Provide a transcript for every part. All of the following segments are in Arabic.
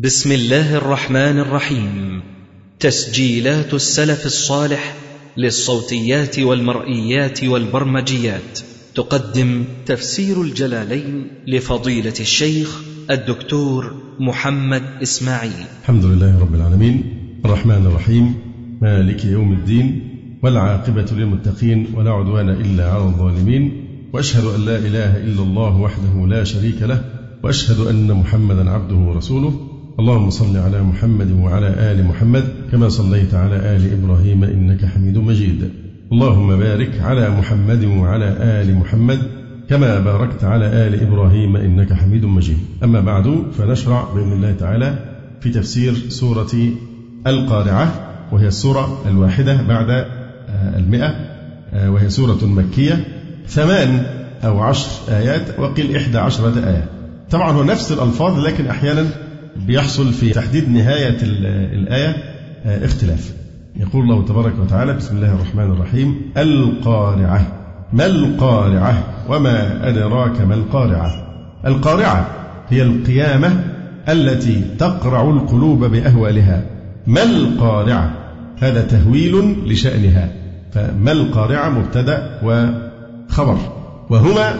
بسم الله الرحمن الرحيم. تسجيلات السلف الصالح للصوتيات والمرئيات والبرمجيات. تقدم تفسير الجلالين لفضيلة الشيخ الدكتور محمد إسماعيل. الحمد لله رب العالمين. الرحمن الرحيم. مالك يوم الدين. والعاقبة للمتقين. ولا عدوان إلا على الظالمين. وأشهد أن لا إله إلا الله وحده لا شريك له. وأشهد أن محمدا عبده ورسوله. اللهم صل على محمد وعلى آل محمد كما صليت على آل إبراهيم إنك حميد مجيد. اللهم بارك على محمد وعلى آل محمد كما باركت على آل إبراهيم إنك حميد مجيد. أما بعد فنشرع بإذن الله تعالى في تفسير سورة القارعة وهي السورة الواحدة بعد آه، المئة آه، وهي سورة مكية. ثمان أو عشر آيات وقيل إحدى عشرة آية. طبعا هو نفس الألفاظ لكن أحيانا بيحصل في تحديد نهاية الآية آه، اختلاف. يقول الله تبارك وتعالى بسم الله الرحمن الرحيم القارعة. ما القارعة؟ وما أدراك ما القارعة؟ القارعة هي القيامة التي تقرع القلوب بأهوالها. ما القارعة؟ هذا تهويل لشأنها. فما القارعة؟ مبتدأ وخبر. وهما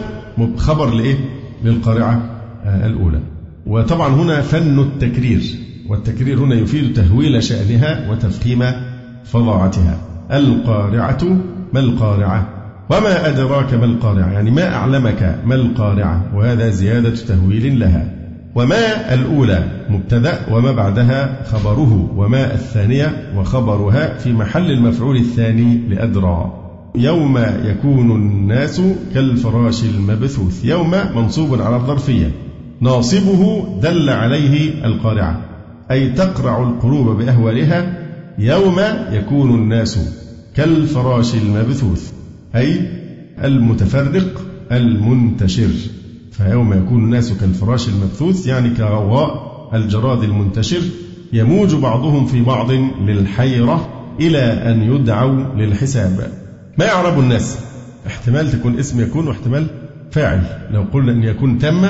خبر لإيه؟ للقارعة آه، الأولى. وطبعا هنا فن التكرير والتكرير هنا يفيد تهويل شأنها وتفخيم فظاعتها. القارعة ما القارعة؟ وما أدراك ما القارعة؟ يعني ما أعلمك ما القارعة؟ وهذا زيادة تهويل لها. وما الأولى؟ مبتدأ وما بعدها خبره. وما الثانية؟ وخبرها في محل المفعول الثاني لأدرى. يوم يكون الناس كالفراش المبثوث. يوم منصوب على الظرفية. ناصبه دل عليه القارعة أي تقرع القلوب بأهوالها يوم يكون الناس كالفراش المبثوث أي المتفرق المنتشر فيوم يكون الناس كالفراش المبثوث يعني كغواء الجراد المنتشر يموج بعضهم في بعض للحيرة إلى أن يدعوا للحساب. ما يعرب الناس؟ احتمال تكون اسم يكون واحتمال فاعل. لو قلنا أن يكون تم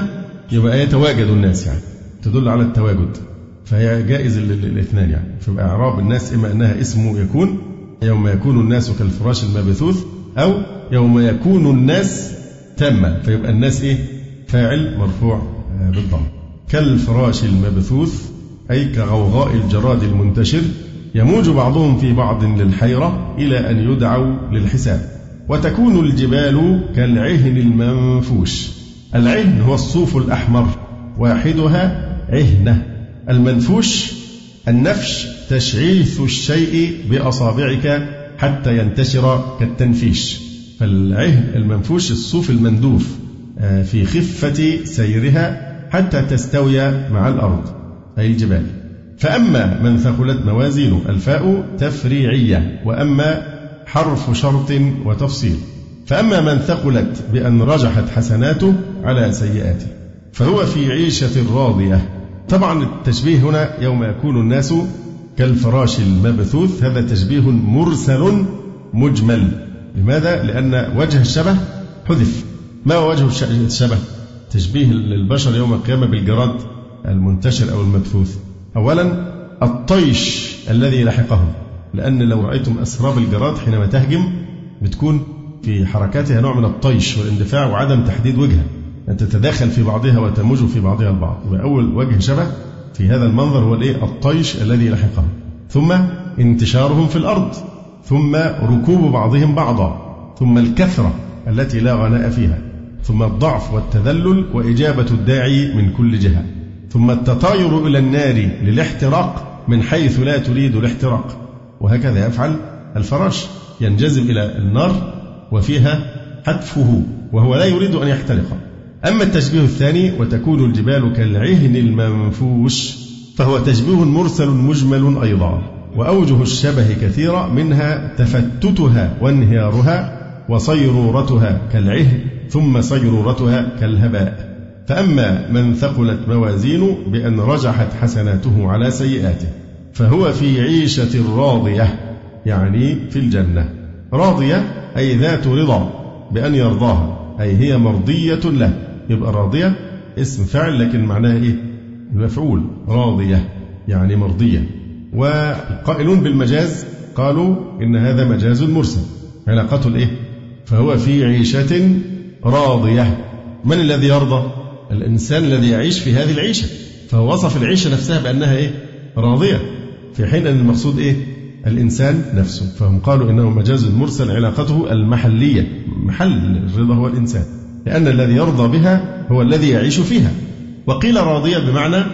يبقى يتواجد الناس يعني تدل على التواجد. فهي جائز الاثنان يعني. فيبقى إعراب الناس إما أنها اسم يكون يوم يكون الناس كالفراش المبثوث أو يوم يكون الناس تامة فيبقى الناس إيه؟ فاعل مرفوع آه، بالضم. كالفراش المبثوث أي كغوغاء الجراد المنتشر يموج بعضهم في بعض للحيرة إلى أن يدعوا للحساب. وتكون الجبال كالعهن المنفوش. العهن هو الصوف الأحمر واحدها عهنة. المنفوش النفش تشعيث الشيء بأصابعك حتى ينتشر كالتنفيش. فالعهن المنفوش الصوف المندوف آه، في خفة سيرها حتى تستوي مع الأرض أي الجبال. فأما من ثقلت موازينه الفاء تفريعية وأما حرف شرط وتفصيل. فأما من ثقلت بأن رجحت حسناته على سيئاته فهو في عيشة راضية. طبعا التشبيه هنا يوم يكون الناس كالفراش المبثوث هذا تشبيه مرسل مجمل. لماذا؟ لأن وجه الشبه حذف. ما هو وجه الشبه؟ تشبيه البشر يوم القيامة بالجراد المنتشر أو المبثوث. أولا الطيش الذي لحقهم لأن لو رأيتم أسراب الجراد حينما تهجم بتكون في حركاتها نوع من الطيش والاندفاع وعدم تحديد وجهها. أن تتداخل في بعضها وتموج في بعضها البعض. يبقى أول وجه شبه في هذا المنظر هو الإيه؟ الطيش الذي لحقهم. ثم انتشارهم في الأرض. ثم ركوب بعضهم بعضا. ثم الكثرة التي لا غناء فيها. ثم الضعف والتذلل وإجابة الداعي من كل جهة. ثم التطاير إلى النار للاحتراق من حيث لا تريد الاحتراق. وهكذا يفعل الفراش. ينجذب إلى النار وفيها حتفه. وهو لا يريد أن يحترق. أما التشبيه الثاني وتكون الجبال كالعهن المنفوش فهو تشبيه مرسل مجمل أيضا وأوجه الشبه كثيرة منها تفتتها وانهيارها وصيرورتها كالعهن ثم صيرورتها كالهباء. فأما من ثقلت موازينه بأن رجحت حسناته على سيئاته فهو في عيشة راضية يعني في الجنة. راضية أي ذات رضا بأن يرضاها أي هي مرضية له. يبقى راضية اسم فعل لكن معناها إيه؟ المفعول راضية يعني مرضية. والقائلون بالمجاز قالوا إن هذا مجاز مرسل. علاقته الإيه؟ فهو في عيشة راضية. من الذي يرضى؟ الإنسان الذي يعيش في هذه العيشة. فهو وصف العيشة نفسها بأنها إيه؟ راضية. في حين أن المقصود إيه؟ الإنسان نفسه. فهم قالوا إنه مجاز مرسل علاقته المحلية. محل الرضا هو الإنسان. لأن الذي يرضى بها هو الذي يعيش فيها. وقيل راضية بمعنى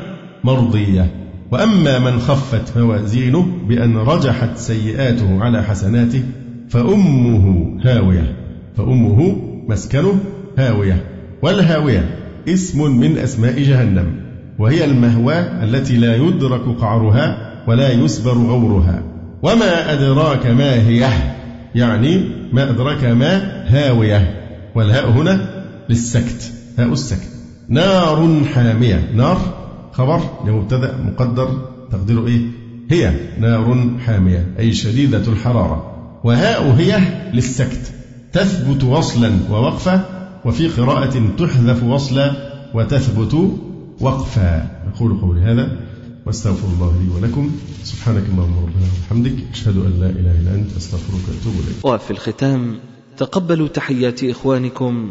مرضية. وأما من خفت موازينه بأن رجحت سيئاته على حسناته فأمه هاوية. فأمه مسكنه هاوية. والهاوية اسم من أسماء جهنم. وهي المهوى التي لا يدرك قعرها ولا يسبر غورها وما أدراك ما هي؟ يعني ما أدراك ما هاوية. والهاء هنا للسكت. هاء السكت نار حامية. نار خبر لمبتدأ مقدر تقديره إيه؟ هي نار حامية أي شديدة الحرارة. وهاء هي للسكت. تثبت وصلا ووقفا وفي قراءة تحذف وصلا وتثبت وقفا. أقول قولي هذا وأستغفر الله لي ولكم. سبحانك اللهم ربنا وبحمدك أشهد أن لا إله إلا أنت أستغفرك وأتوب إليك. وفي الختام تقبلوا تحيات إخوانكم